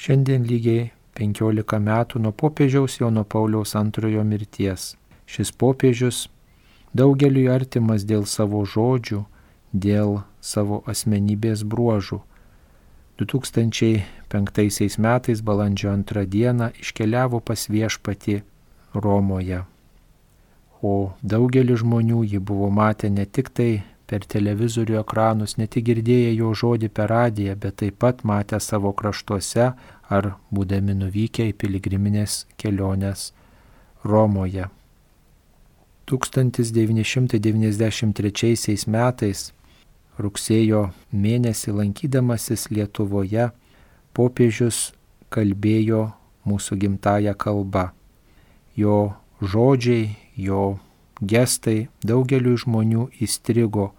Šiandien lygiai 15 metų nuo popiežiaus Jono Pauliaus antrojo mirties. Šis popiežius daugeliu artimas dėl savo žodžių, dėl savo asmenybės bruožų. 2005 metais balandžio antrą dieną iškeliavo pas viešpatį Romoje. O daugelis žmonių jį buvo matę ne tik tai per televizorių ekranus, ne tik girdėję jo žodį per radiją, bet taip pat matę savo kraštuose ar būdami nuvykę į piligriminės keliones Romoje. 1993 metais rugsėjo mėnesį lankydamasis Lietuvoje popiežius kalbėjo mūsų gimtają kalbą. Jo žodžiai, jo gestai daugeliu žmonių įstrigo,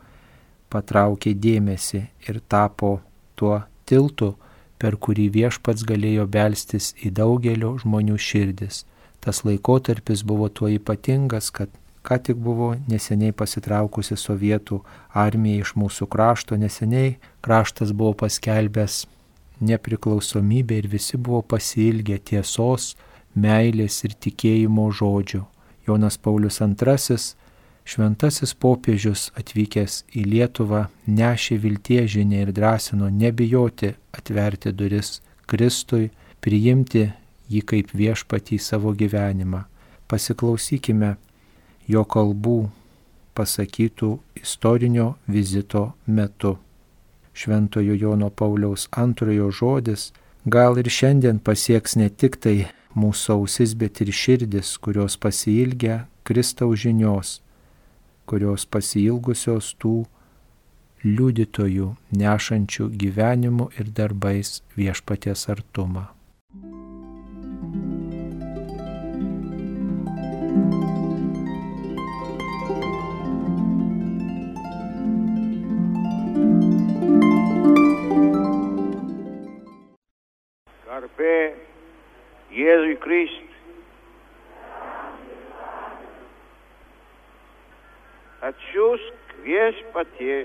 patraukė dėmesį ir tapo tuo tiltu, per kurį viešpats galėjo belstis į daugelio žmonių širdis. Tas laikotarpis buvo tuo ypatingas, kad ką tik buvo neseniai pasitraukusi sovietų armija iš mūsų krašto, neseniai kraštas buvo paskelbęs nepriklausomybę ir visi buvo pasilgę tiesos, meilės ir tikėjimo žodžių. Jonas Paulius II, šventasis popiežius atvykęs į Lietuvą, nešė viltie žinę ir drąsino nebijoti atverti duris Kristui, priimti jį kaip viešpatį savo gyvenimą. Pasiklausykime jo kalbų pasakytų istorinio vizito metu. Šventojo Jono Pauliaus antrojo žodis gal ir šiandien pasieks ne tik tai mūsų ausis, bet ir širdis, kurios pasilgia Kristaus žinios, kurios pasilgusios tų liudytojų nešančių gyvenimu ir darbais viešpaties artumą. Jėzui Kristui. Atsiųsk viešpatie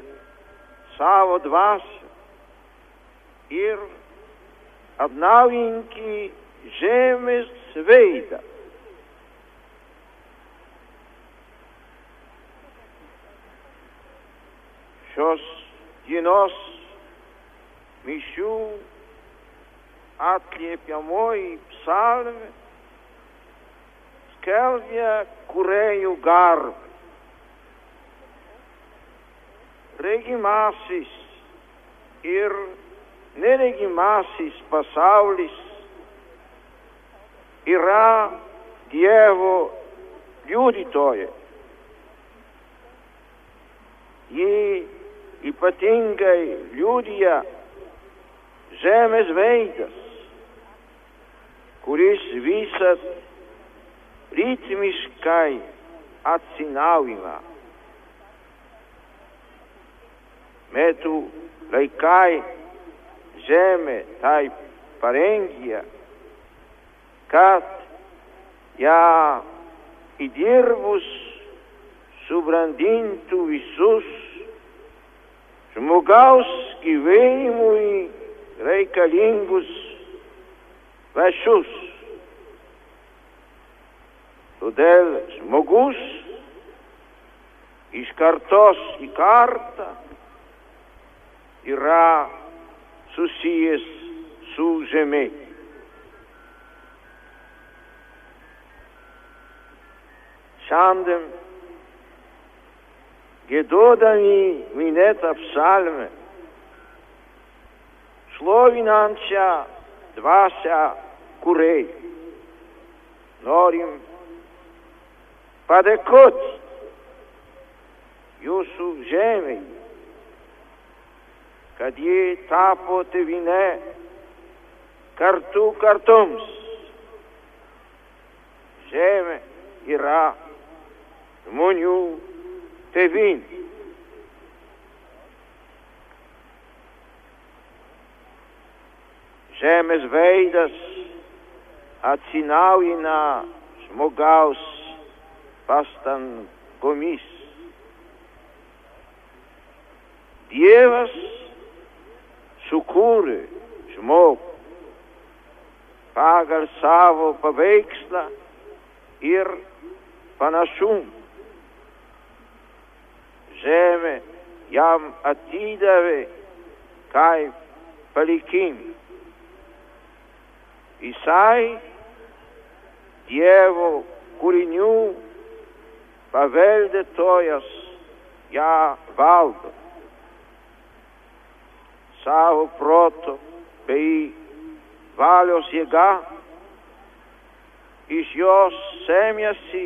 savo dvasią ir atnaujinki žemės veidą. Šios dienos mišių atliepiamoji psalmė skelbia kurėjų garbą. Regimasis ir neregimasis pasaulis yra Dievo liudytojai. Jį ypatingai liudija žemės veidas kuris visad ritmiškai atsinaujina. Metų laikai žemė taip parengė, kad ją įdirbus subrandintų visus žmogaus gyvenimui reikalingus vešus. Todėl žmogus iš kartos į kartą yra susijęs su žemė. Šiandien gėdodami minėtą psalmę, šlovinančią dvasią kūrėjų. Norim padėkoti jūsų žemei, kad ji tapo tėvine kartu kartoms. Žemė yra žmonių tėvinė. žemės veidas atsinaujina žmogaus pastangomis. Dievas sukūrė žmogų pagal savo paveikslą ir panašumą. Žemė jam atidavė kaip palikimą. Jisai Dievo kūrinių paveldėtojas ją valdo. Savo proto bei valios jėga iš jos semėsi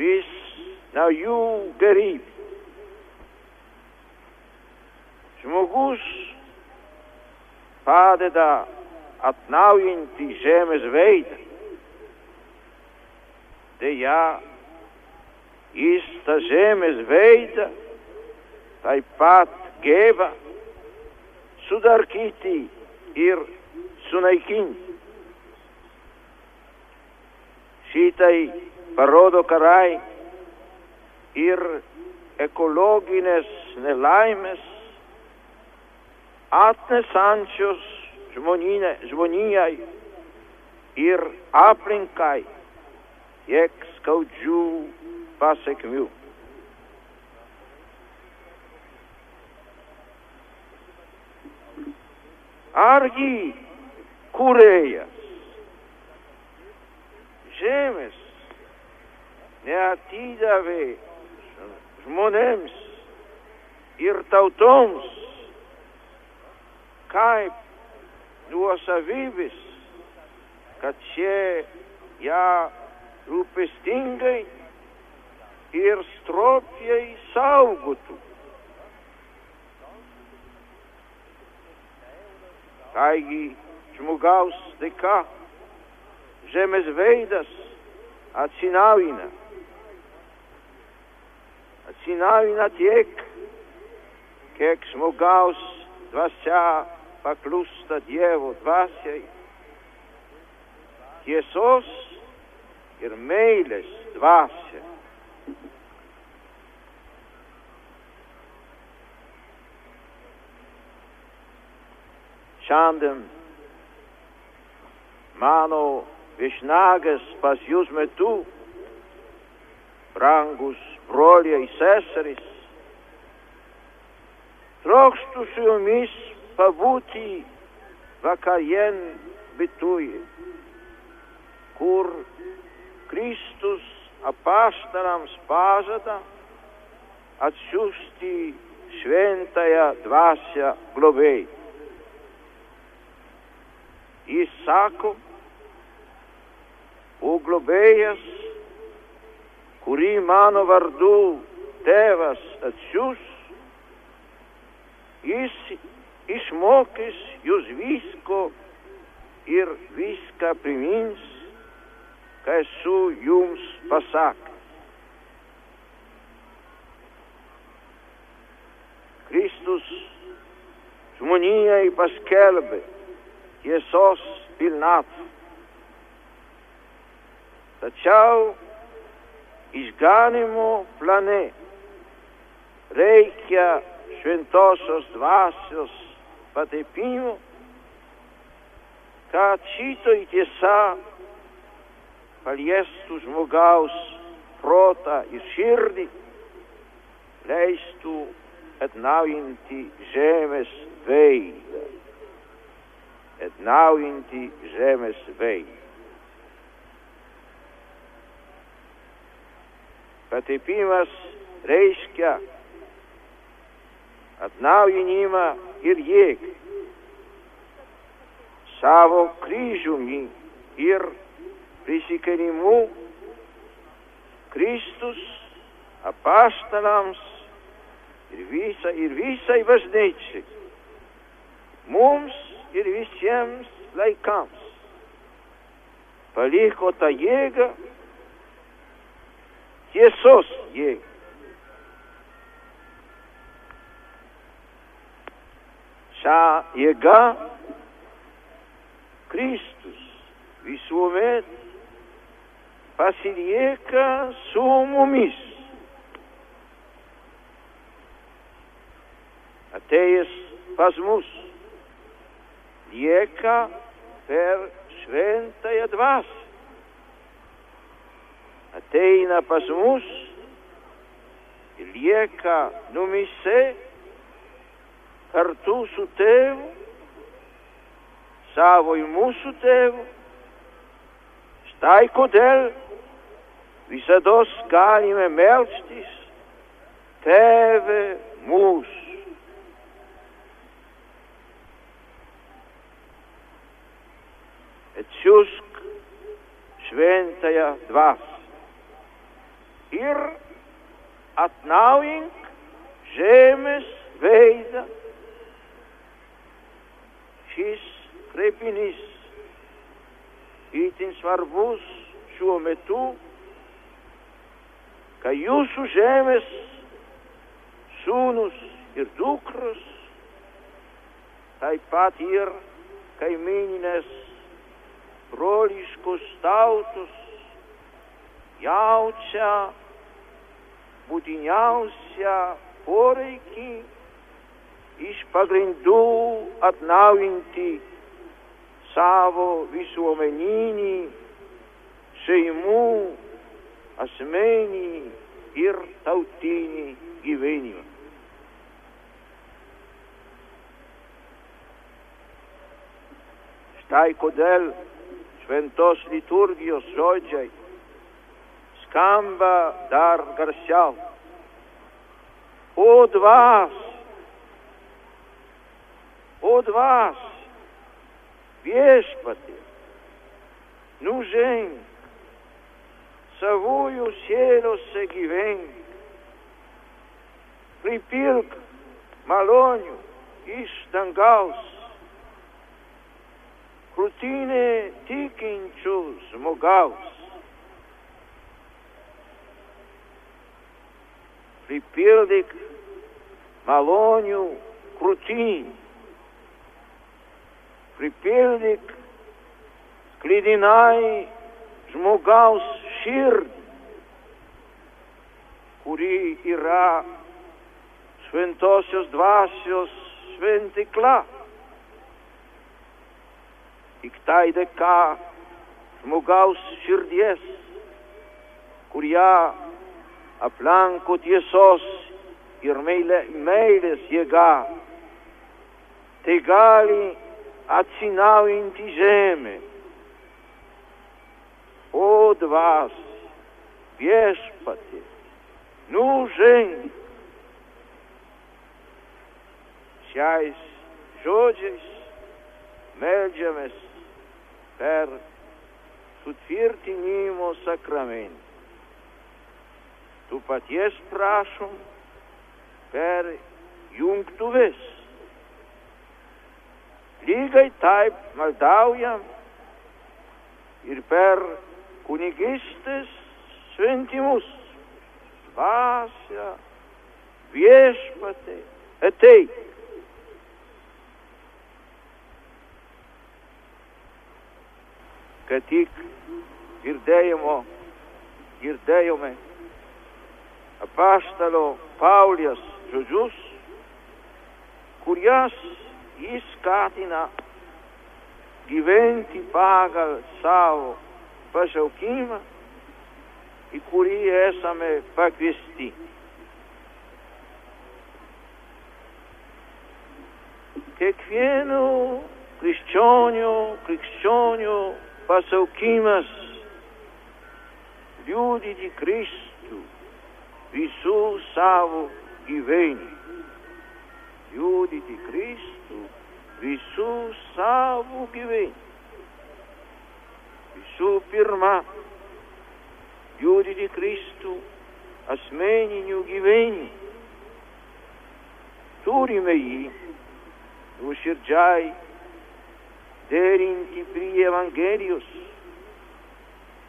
vis naujų gerybių. Žmogus padeda atnaujinti žemės veidą. Deja, jis tą žemės veidą taip pat geba sudarkyti ir sunaikinti. Šitai parodo karai ir ekologinės nelaimės atnesančios žmonynė, žmonijai ir aplinkai tiek skaudžių pasiekmių. Argi kūrėjas žemės neatidavė žmonėms ir tautoms kaip nuosavybės, kad šie ją rūpestingai ir stropiai saugotų. Taigi žmogaus dėka žemės veidas atsinaujina. Atsinaujina tiek, kiek žmogaus dvasia paklūsta Dievo dvasiai, tiesos ir meilės dvasia. Šiandien mano viešnagas pas jūs metu, brangus broliai seserys, trokštų su jumis pabūti vakarien bituje, kur Kristus apaštalams pažada atsiųsti šventąją dvasią globėjai. Jis sako, o globėjas, kurį mano vardu tėvas atsiūs, jis išmokys jūs visko ir viską primins, ką esu jums pasakęs. Kristus žmonijai paskelbė tiesos pilnatvę. Tačiau išganimo plane reikia šventosios dvasios patepimo, kad šitoj tiesa paliestų žmogaus protą ir širdį, leistų atnaujinti žemės veidą. Atnaujinti žemės veidą. Patepimas reiškia atnaujinimą ir jėgą. Savo kryžiumi ir prisikėlimu Kristus apaštalams ir, visa, ir visai bažnyčiai, mums ir visiems laikams paliko tą jėgą, tiesos jėgą. Šią jėgą Kristus visuomet pasilieka su mumis. Atėjęs pas mus lieka per šventąją dvasę. Ateina pas mus ir lieka numise kartu su tėvu, savo ir mūsų tėvu. Štai kodėl visada galime melstis, tėve mūsų. Atsiusk šventąją dvasę ir atnaujink žemės veidą. Šis kreipinys itin svarbus šiuo metu, kai jūsų žemės sūnus ir dukros, taip pat ir kaimininės broliškos tautos jaučia būtiniausią poreikį iš pagrindų atnaujinti savo visuomeninį, šeimų, asmenį ir tautinį gyvenimą. Štai kodėl šventos liturgijos žodžiai skamba dar garsiau. O dvas, o dvas, viešpatė, nuženk, savųjų sielose gyvenk, pripilk malonių iš dangaus, krūtinė tikinčių žmogaus. Pripildyk malonių krūtinį, pripildyk klydinai žmogaus širdį, kuri yra šventosios dvasios šventikla. Tik tai dėka žmogaus širdies, kurie aplanko tiesos ir meilė, meilės jėga, tai gali atsinaujinti žemę. O dvas, viešpatė, nuženk. Šiais žodžiais meldžiamės per sutvirtinimo sakramentą. Tu paties prašom per jungtuves. Lygiai taip maldaujam ir per kunigistės šventimus. Dvasia, viešpatė, ateik. Kad tik girdėjimo, girdėjome apaštalo Paulijos žodžius, kurias jis skatina gyventi pagal savo pašaukimą, į kurį esame pakviesti. Kiekvieno krikščionio, krikščionio pašaukimas liūdyti Kristų visų savo gyvenimų. Liūdyti Kristų visų savo gyvenimų. Visų pirma, liūdyti Kristų asmeninių gyvenimų. Turime jį nuoširdžiai derinti prie Evangelijos,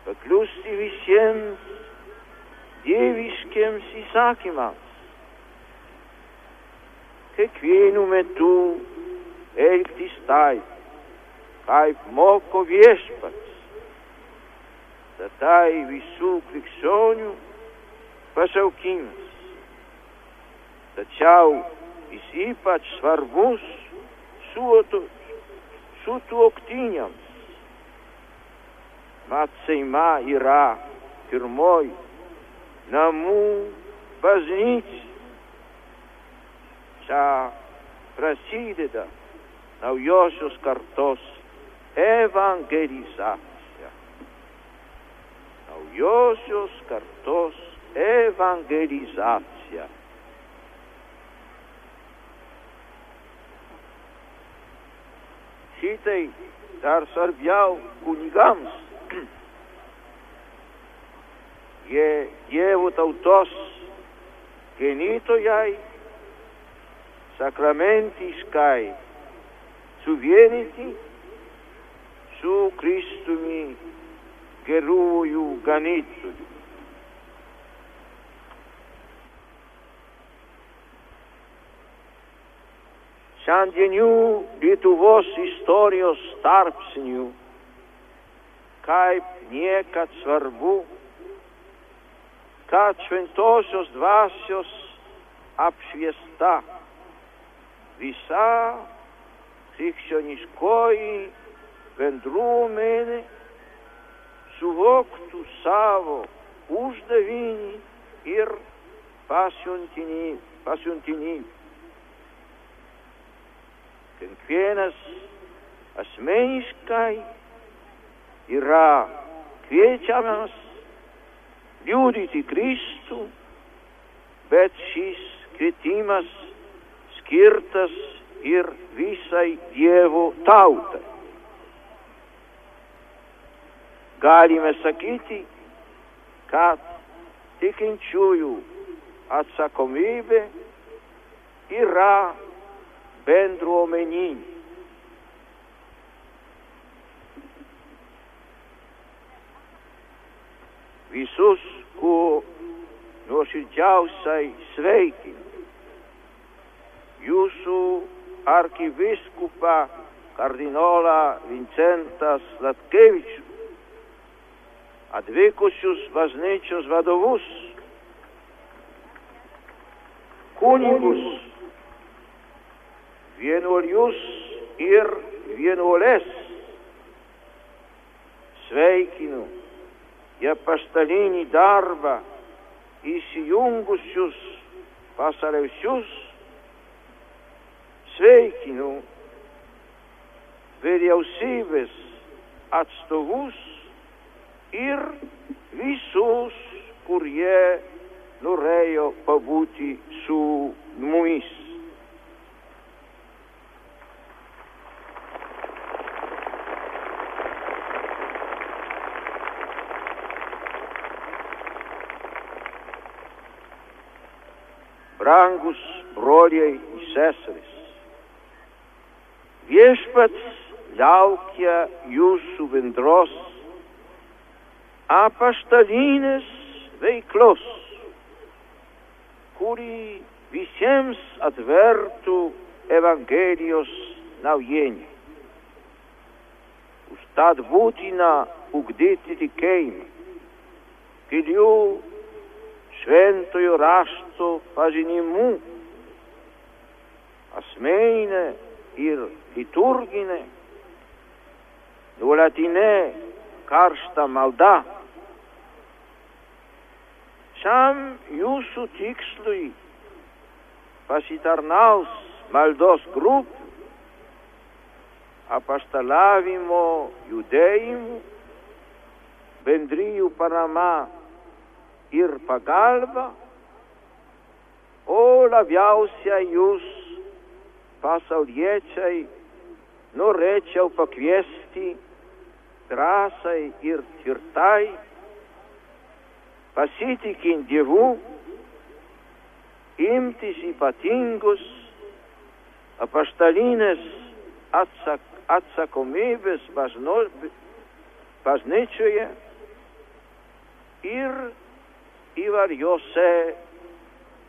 paklusti visiems dieviškiams įsakymams. Kiekvienu metu elgtis taip, kaip moko viešpats. Tai visų krikščionių pašaukimas. Tačiau jis ypač svarbus sutuoktiniams, mat Seima yra pirmoji namų bažnyčia. Čia prasideda naujosios kartos evangelizacija. Naujosios kartos evangelizacija. Šitai dar svarbiau kunigams. Jie Dievo tautos ganytojai sakramentiškai suvienyti su Kristumi gerųjų ganytojų. Šiandienių Lietuvos istorijos tarpsnių, kaip niekad svarbu, kad šventosios dvasios apšviesta visa krikščioniškoji bendruomenė suvoktų savo uždavinį ir pasiuntinį. Kiekvienas asmeniškai yra kviečiamas liūdyti Kristų, bet šis kvietimas skirtas ir visai Dievo tautai. Galime sakyti, kad tikinčiųjų atsakomybė yra bendruomeniņi. Visus, ko no širdziausai sveikinu, jūsu arkiviskupā kardinola Vincenta Slatkeviču, atvykusius bažnyčios vadovus, kunigus. kunigus vienuolius ir vienuolės. Sveikinu į apaštalinį darbą įsijungusius pasaliausius. Sveikinu vyriausybės atstovus ir visus, kurie norėjo pabūti su mumis. Brangus broliai ir seserys, viešpats laukia jūsų bendros apaštalinės veiklos, kuri visiems atvertų Evangelijos naujienį. Užtat būtina ugdyti tikėjimą, gilių šventojo rašto pažinimu, asmeninė ir liturginė, nuolatinė karšta malda. Šiam jūsų tikslui pasitarnaus maldos grupių, apaštalavimo judėjimų, bendrijų parama ir pagalba, o labiausiai jūs pasauliečiai norėčiau pakviesti drąsai ir tvirtai, pasitikint Dievu, imtis ypatingus apaštalinės atsak, atsakomybės bažnyčioje ir įvairiose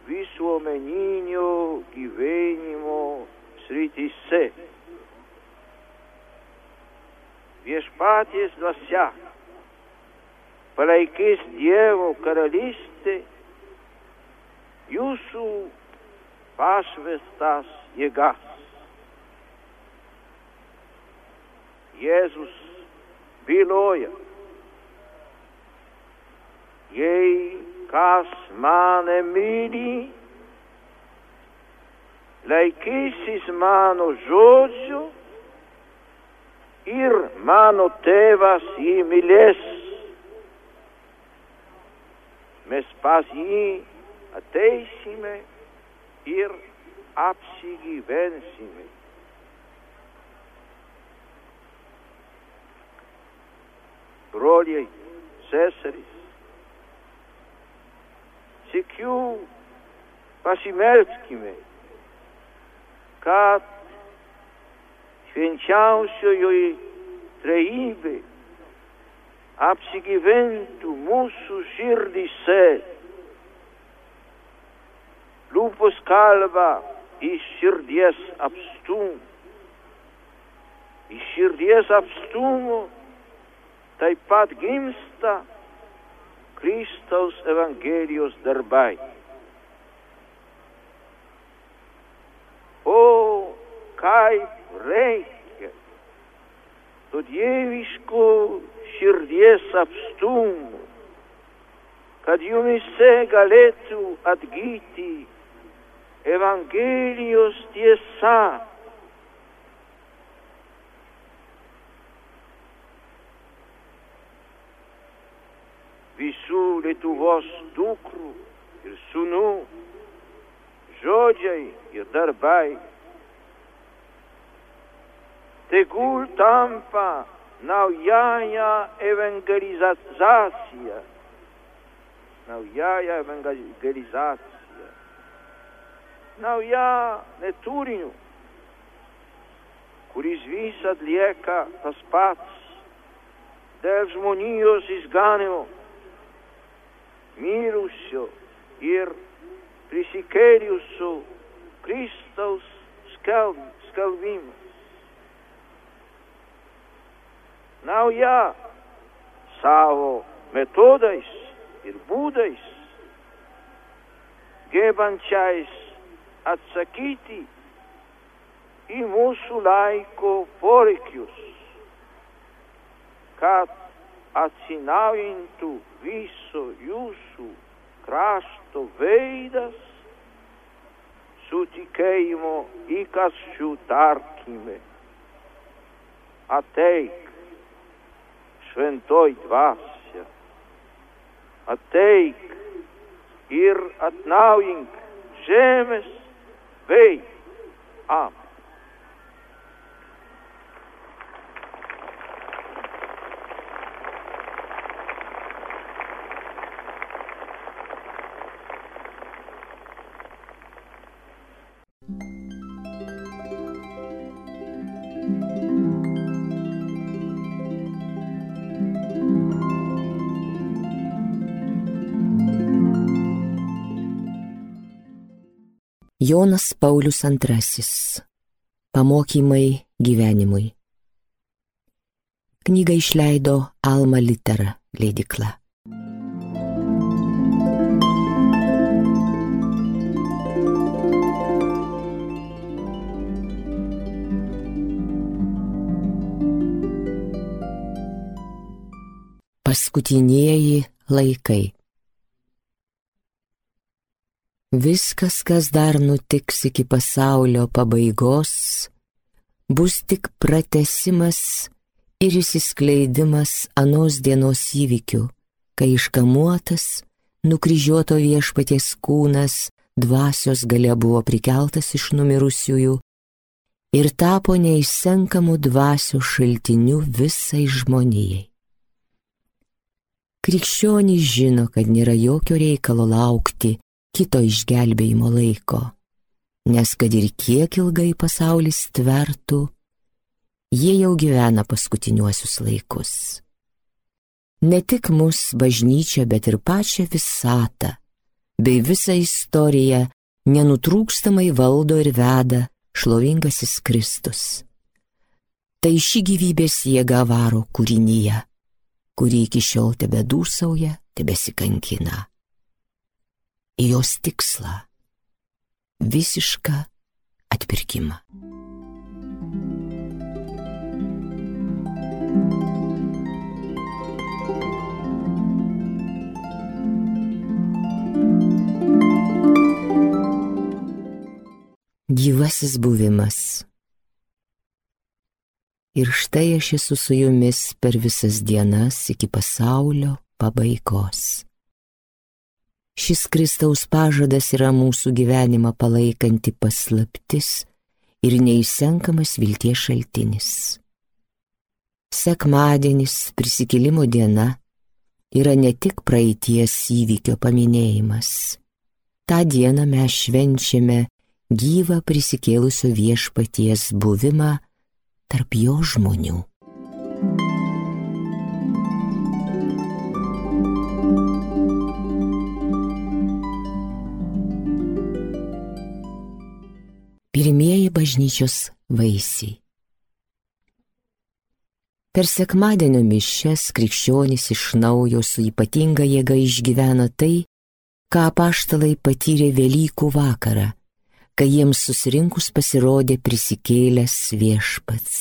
visuomeninio gyvenimo srityse. Viešpaties dvasia palaikys Dievo karalystė jūsų pašvestas jėgas. Jėzus byloja jei kas mane myli, laikysis mano žodžių ir mano tėvas jį mylės. Mes pas jį ateisime ir apsigyvensime. Broliai, seserys, sikiu pasimelskime, kad švenčiausiojoje trejybė apsigyventų mūsų širdise. Lūpos kalba iš širdies apstum. Iš širdies apstumo taip pat gimsta Christos Evangelios derbai. O kai reikia, tu dieviškų širdies apstumų, kad jumise galėtų atgyti Evangelijos tiesa Lietuvos dukrų ir sunų žodžiai ir darbai. Tegul tampa naująją ewangelizację, naująją ewangelizację nauja neturiniu, kuris visad lieka tas pats dėl žmonijos išganimo, mirusio ir prisikeriusu Kristaus skalv, skalvimas. Nau jā savo metodais ir būdais gebančiais atsakyti į mūsų laiko poreikius, kad atsinaujintų viso jūsų krašto veidas su tikėjimo įkasčių tarkime. Ateik, šventoj dvasia, ateik ir atnaujink žemės Vem. Amém. Jonas Paulius II. Pamokymai gyvenimui. Knygą išleido Alma Litera leidikla. Paskutinieji laikai. Viskas, kas dar nutiks iki pasaulio pabaigos, bus tik pratesimas ir įsiskleidimas anos dienos įvykių, kai iškamuotas, nukryžiuoto viešpaties kūnas dvasios gale buvo prikeltas iš numirusiųjų ir tapo neįsenkamų dvasių šaltiniu visai žmonijai. Krikščionys žino, kad nėra jokio reikalo laukti kito išgelbėjimo laiko, nes kad ir kiek ilgai pasaulis tvertų, jie jau gyvena paskutiniuosius laikus. Ne tik mus bažnyčia, bet ir pačią visatą, bei visą istoriją nenutrūkstamai valdo ir veda šlovingasis Kristus. Tai ši gyvybės jėga varo kūrinyje, kuri iki šiol tebe dūsauja, tebesikankina į jos tikslą - visišką atpirkimą. Gyvasis buvimas. Ir štai aš esu su jumis per visas dienas iki pasaulio pabaigos. Šis Kristaus pažadas yra mūsų gyvenimą palaikanti paslaptis ir neįsenkamas vilties šaltinis. Sekmadienis, prisikėlimo diena, yra ne tik praeities įvykio paminėjimas. Ta diena mes švenčiame gyvą prisikėlusio viešpaties buvimą tarp jo žmonių. Pirmieji bažnyčios vaisiai. Per sekmadienio mišes krikščionys iš naujo su ypatinga jėga išgyvena tai, ką paštalai patyrė Velykų vakarą, kai jiems susirinkus pasirodė prisikėlęs viešpats.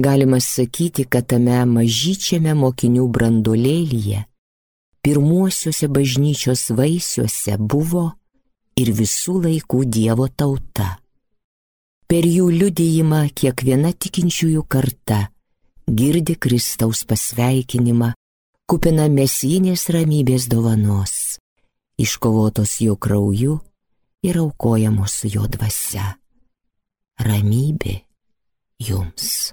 Galima sakyti, kad tame mažyčiame mokinių brandolėlyje, pirmuosiuose bažnyčios vaisiuose buvo ir visų laikų Dievo tauta. Per jų liudijimą kiekviena tikinčiųjų karta girdi Kristaus pasveikinimą, kupina mesinės ramybės dovanos, iškovotos jo krauju ir aukojamos jo dvasia. Ramybė jums.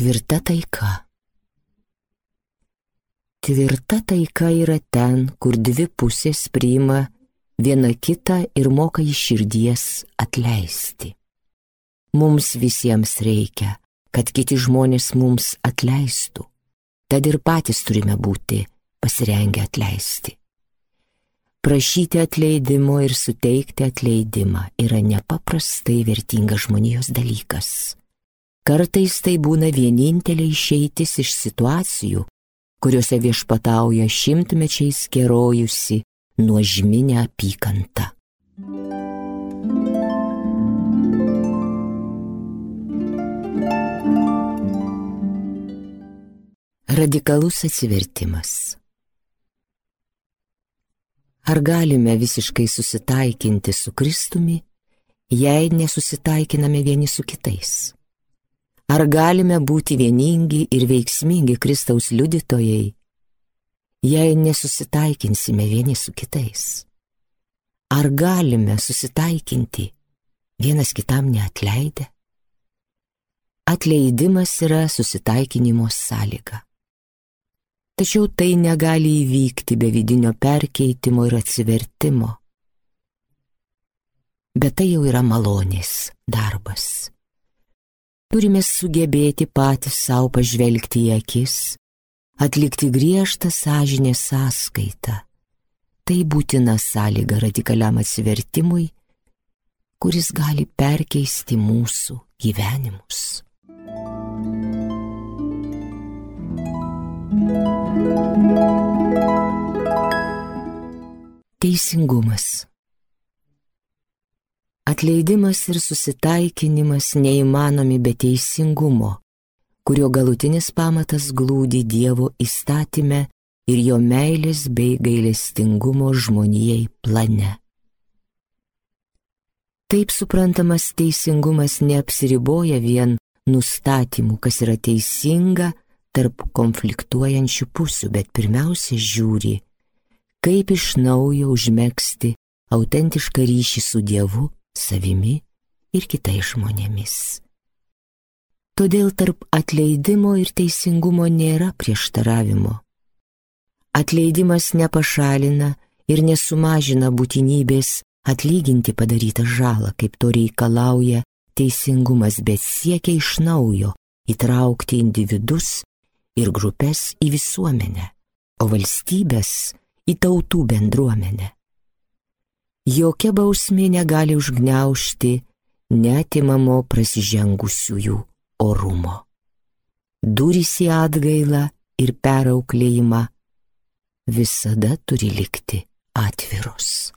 Tvirta taika. Tvirta taika yra ten, kur dvi pusės priima viena kitą ir moka iš širdies atleisti. Mums visiems reikia, kad kiti žmonės mums atleistų, tad ir patys turime būti pasirengę atleisti. Prašyti atleidimo ir suteikti atleidimą yra nepaprastai vertingas žmonijos dalykas. Kartais tai būna vienintelė išeitis iš situacijų, kuriuose viešpatauja šimtmečiais kerojusi nuožminę apykantą. Radikalus atsivertimas. Ar galime visiškai susitaikinti su Kristumi, jei nesusitaikiname vieni su kitais? Ar galime būti vieningi ir veiksmingi Kristaus liudytojai, jei nesusitaikinsime vieni su kitais? Ar galime susitaikinti vienas kitam neatleidę? Atleidimas yra susitaikinimo sąlyga. Tačiau tai negali įvykti be vidinio perkeitimo ir atsivertimo. Bet tai jau yra malonės darbas. Turime sugebėti patys savo pažvelgti į akis, atlikti griežtą sąžinę sąskaitą. Tai būtina sąlyga radikaliam atsivertimui, kuris gali perkeisti mūsų gyvenimus. Teisingumas Atleidimas ir susitaikinimas neįmanomi be teisingumo, kurio galutinis pamatas glūdi Dievo įstatymę ir jo meilės bei gailestingumo žmonijai plane. Taip suprantamas teisingumas neapsiriboja vien nustatymu, kas yra teisinga tarp konfliktuojančių pusių, bet pirmiausia žiūri, kaip iš naujo užmėgsti autentišką ryšį su Dievu savimi ir kitais žmonėmis. Todėl tarp atleidimo ir teisingumo nėra prieštaravimo. Atleidimas nepašalina ir nesumažina būtinybės atlyginti padarytą žalą, kaip to reikalauja teisingumas, bet siekia iš naujo įtraukti individus ir grupės į visuomenę, o valstybės į tautų bendruomenę. Jokia bausmė negali užgneušti netimamo prasižengusiųjų orumo. Durys į atgailą ir perauklėjimą visada turi likti atviros.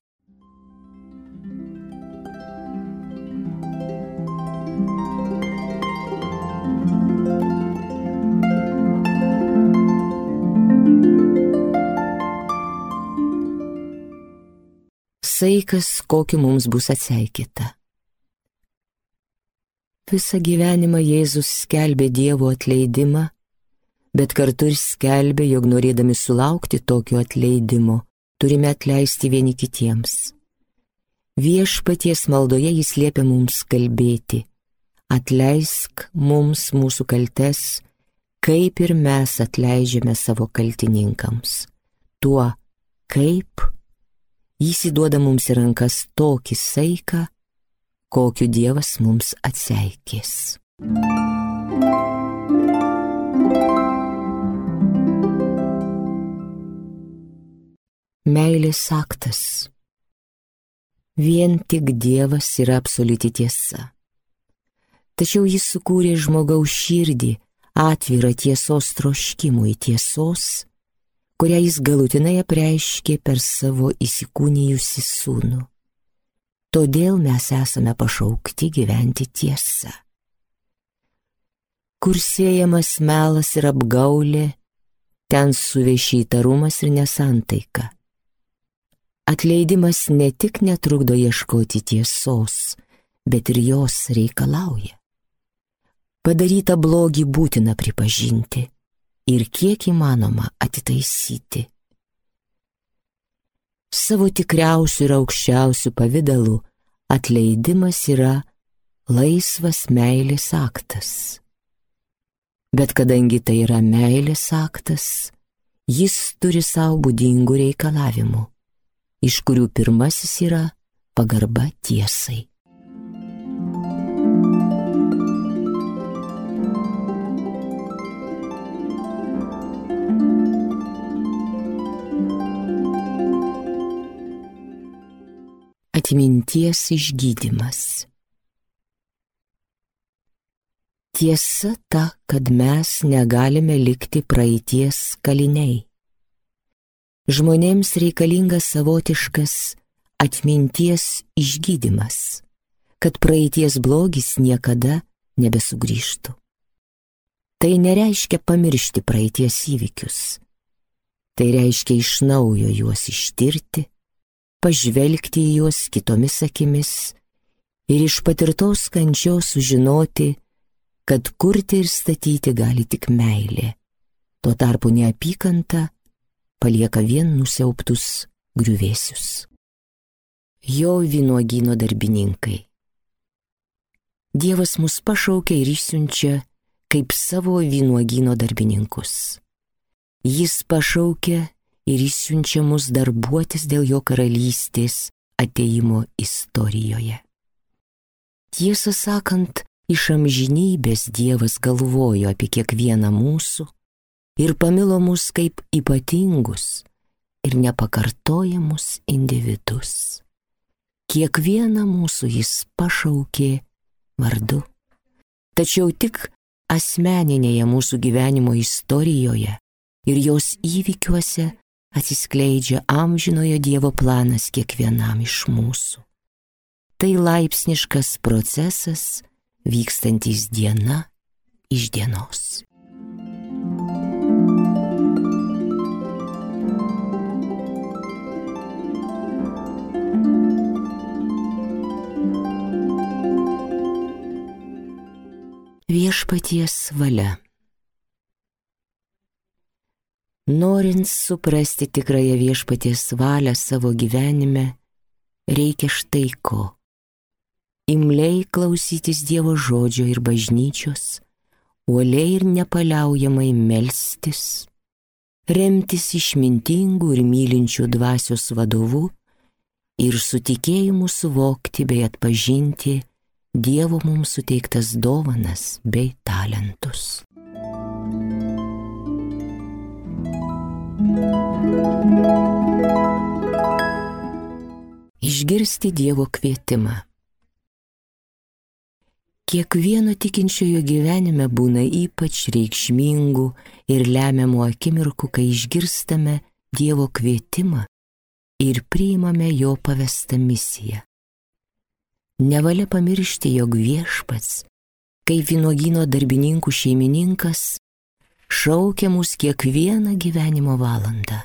Saikas, kokiu mums bus atseikita. Visą gyvenimą Jėzus skelbė Dievo atleidimą, bet kartu ir skelbė, jog norėdami sulaukti tokio atleidimo, turime atleisti vieni kitiems. Viešpaties maldoje jis liepia mums kalbėti, atleisk mums mūsų kaltes, kaip ir mes atleidžiame savo kaltininkams. Tuo, kaip jis įduoda mums į rankas tokį saiką, kokiu Dievas mums atseikės. Meilės aktas. Vien tik Dievas yra absoliuti tiesa. Tačiau jis sukūrė žmogaus širdį atvirą tiesos troškimui tiesos, kurią jis galutinai apreiškė per savo įsikūnijusi sūnų. Todėl mes esame pašaukti gyventi tiesą. Kur siejamas melas ir apgaulė, ten suvešy įtarumas ir nesantaika. Atleidimas ne tik netrukdo ieškoti tiesos, bet ir jos reikalauja. Padarytą blogį būtina pripažinti ir kiek įmanoma atitaisyti. Savo tikriausių ir aukščiausių pavydalų atleidimas yra laisvas meilės aktas. Bet kadangi tai yra meilės aktas, jis turi savo būdingų reikalavimų iš kurių pirmasis yra pagarba tiesai. Atminties išgydymas. Tiesa ta, kad mes negalime likti praeities kaliniai. Žmonėms reikalingas savotiškas atminties išgydymas, kad praeities blogis niekada nebesugrįžtų. Tai nereiškia pamiršti praeities įvykius. Tai reiškia iš naujo juos ištirti, pažvelgti į juos kitomis akimis ir iš patirtos kančios sužinoti, kad kurti ir statyti gali tik meilė. Tuo tarpu neapykanta palieka vien nusiauptus griuvėsius. Jo vynuogino darbininkai. Dievas mus pašaukia ir išsiunčia kaip savo vynuogino darbininkus. Jis pašaukia ir išsiunčia mus darbuotis dėl jo karalystės ateimo istorijoje. Tiesą sakant, iš amžinybės Dievas galvojo apie kiekvieną mūsų ir pamilo mus kaip ypatingus ir nepakartojamus individus. Kiekvieną mūsų jis pašaukė vardu. Tačiau tik asmeninėje mūsų gyvenimo istorijoje ir jos įvykiuose atsiskleidžia amžinojo Dievo planas kiekvienam iš mūsų. Tai laipsniškas procesas, vykstantis diena iš dienos. Viešpaties valia. Norint suprasti tikrąją viešpaties valią savo gyvenime, reikia štai ko. Imliai klausytis Dievo žodžio ir bažnyčios, uoliai ir nepaliaujamai melstis, remtis išmintingų ir mylinčių dvasios vadovų ir su tikėjimu suvokti bei atpažinti Dievo mums suteiktas dovanas bei talentus. Išgirsti Dievo kvietimą. Kiekvieno tikinčiojo gyvenime būna ypač reikšmingų ir lemiamų akimirkų, kai išgirstame Dievo kvietimą ir priimame jo pavestą misiją. Nevalia pamiršti, jog viešpats, kaip vinogino darbininkų šeimininkas, šaukia mus kiekvieną gyvenimo valandą.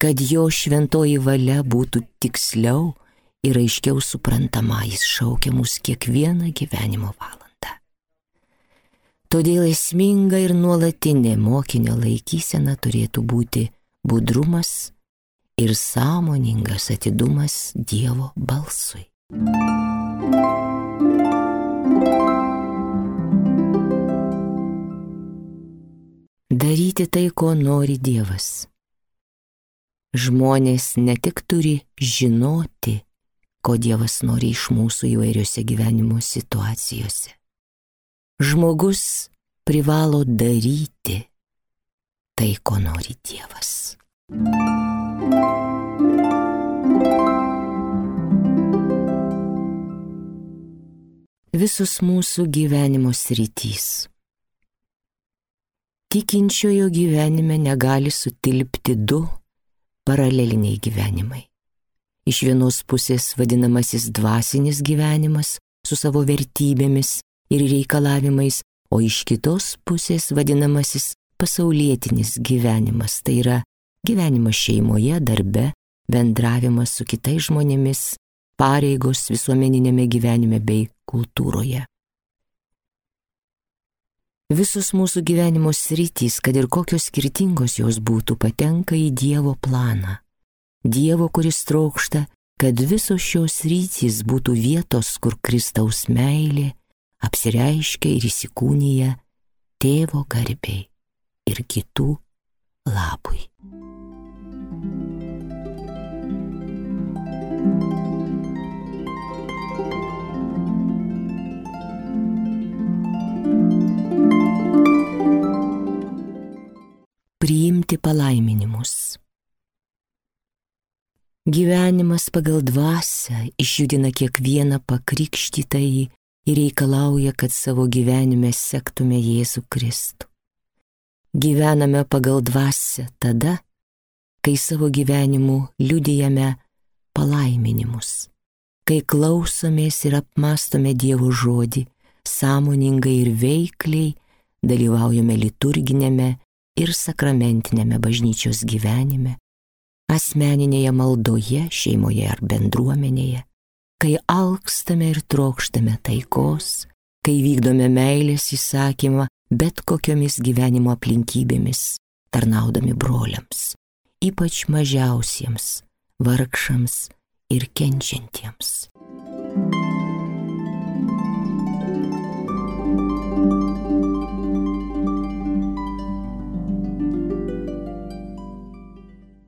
kad jo šventoji valia būtų tiksliau ir aiškiau suprantama, jis šaukia mus kiekvieną gyvenimo valandą. Todėl esminga ir nuolatinė mokinio laikysena turėtų būti budrumas ir sąmoningas atidumas Dievo balsui. Daryti tai, ko nori Dievas. Žmonės ne tik turi žinoti, ko Dievas nori iš mūsų įvairiose gyvenimo situacijose. Žmogus privalo daryti tai, ko nori Dievas. Visus mūsų gyvenimo sritys. Tikinčiojo gyvenime negali sutilpti du paraleliniai gyvenimai. Iš vienos pusės vadinamasis dvasinis gyvenimas su savo vertybėmis ir reikalavimais, o iš kitos pusės vadinamasis pasaulietinis gyvenimas, tai yra gyvenimas šeimoje, darbe, bendravimas su kitais žmonėmis, pareigos visuomeninėme gyvenime bei kultūroje. Visos mūsų gyvenimo sritys, kad ir kokios skirtingos jos būtų, patenka į Dievo planą. Dievo, kuris trokšta, kad visos šios rytys būtų vietos, kur Kristaus meilė apsireiškia ir įsikūnyja tėvo garbiai ir kitų labui. Priimti palaiminimus. Gyvenimas pagal dvasę išjudina kiekvieną pakrikštytąjį ir reikalauja, kad savo gyvenime sektume Jėzų Kristų. Gyvename pagal dvasę tada, kai savo gyvenimu liudijame palaiminimus, kai klausomės ir apmastome Dievo žodį, sąmoningai ir veikliai dalyvaujame liturginėme ir sakramentinėme bažnyčios gyvenime, asmeninėje maldoje, šeimoje ar bendruomenėje, kai alkstame ir trokštame taikos, kai vykdome meilės įsakymą bet kokiomis gyvenimo aplinkybėmis, tarnaudami broliams, ypač mažiausiems, vargšams ir kenčiantiems.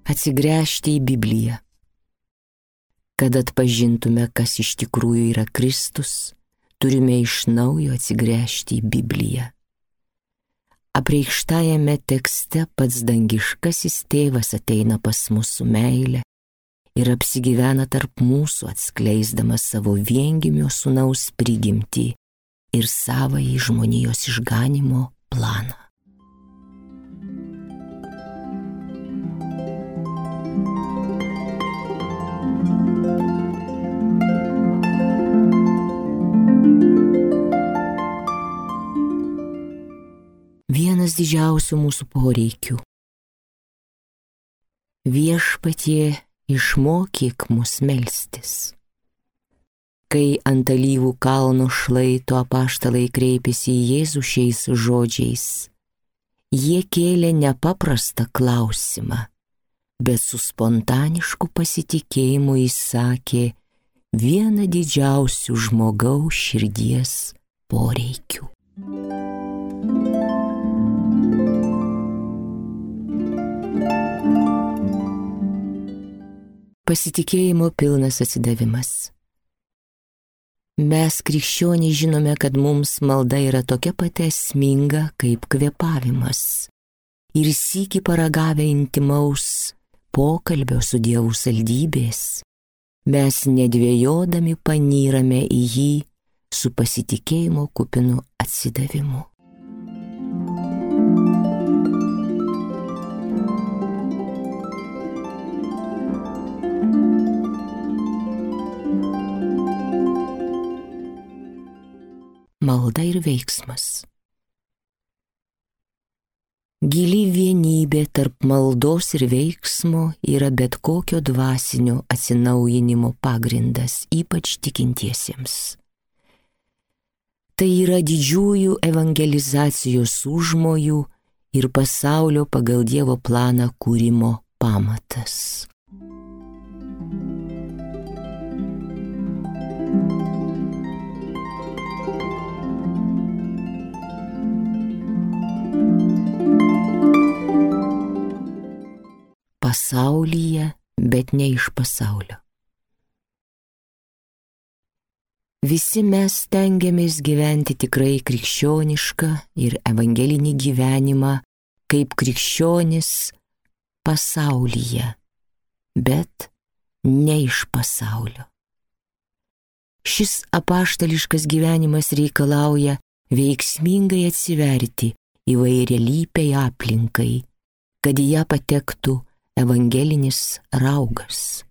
Atsigręžti į Bibliją. Kad atpažintume, kas iš tikrųjų yra Kristus, turime iš naujo atsigręžti į Bibliją Apreikštajame tekste pats dangiškasis tėvas ateina pas mūsų meilę ir apsigyvena tarp mūsų atskleisdamas savo viengimio sunaus prigimtį ir savąjį žmonijos išganimo planą. Vienas didžiausių mūsų poreikių. Viešpatie išmokyk mus melstis. Kai ant alyvų kalno šlaito apaštalai kreipėsi į Jėzų šiais žodžiais, jie kėlė nepaprastą klausimą, bet su spontanišku pasitikėjimu įsakė vieną didžiausių žmogaus širdies poreikių. pasitikėjimo pilnas atsidavimas. Mes krikščioniai žinome, kad mums malda yra tokia pati esminga kaip kvepavimas. Ir sįki paragavę intimaus pokalbio su Dievu saldybės, mes nedvėjodami panyrame į jį su pasitikėjimo kupinu atsidavimu. malda ir veiksmas. Gili vienybė tarp maldos ir veiksmo yra bet kokio dvasinio atsinaujinimo pagrindas, ypač tikintiesiems. Tai yra didžiųjų evangelizacijos užmojų ir pasaulio pagal Dievo planą kūrimo pamatas. Pasaulyje, bet ne iš pasaulio. Visi mes stengiamės gyventi tikrai krikščionišką ir evangelinį gyvenimą kaip krikščionis pasaulyje, bet ne iš pasaulio. Šis apaštališkas gyvenimas reikalauja veiksmingai atsiverti įvairialypiai aplinkai, kad į ją patektų evangelinis raugas.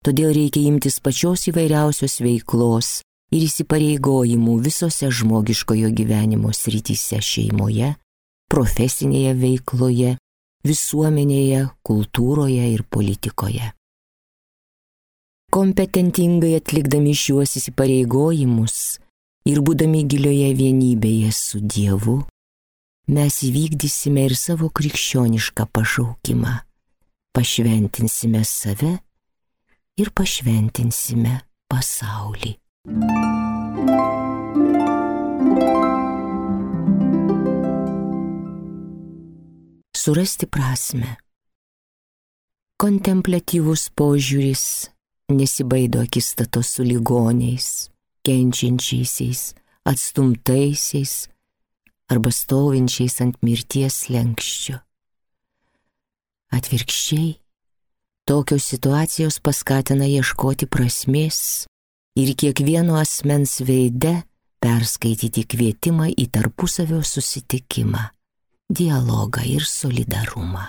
Todėl reikia imtis pačios įvairiausios veiklos ir įsipareigojimų visose žmogiškojo gyvenimo srityse šeimoje, profesinėje veikloje, visuomenėje, kultūroje ir politikoje. Kompetentingai atlikdami šiuos įsipareigojimus ir būdami gilioje vienybėje su Dievu, mes įvykdysime ir savo krikščionišką pašaukimą pašventinsime save ir pašventinsime pasaulį. Surasti prasme. Kontemplatyvus požiūris nesibaido akistato su ligoniais, kenčiančiaisiais, atstumtaisiais arba stovinčiais ant mirties lenkščio Atvirkščiai, tokios situacijos paskatina ieškoti prasmės ir kiekvieno asmens veide perskaityti kvietimą į tarpusavio susitikimą, dialogą ir solidarumą.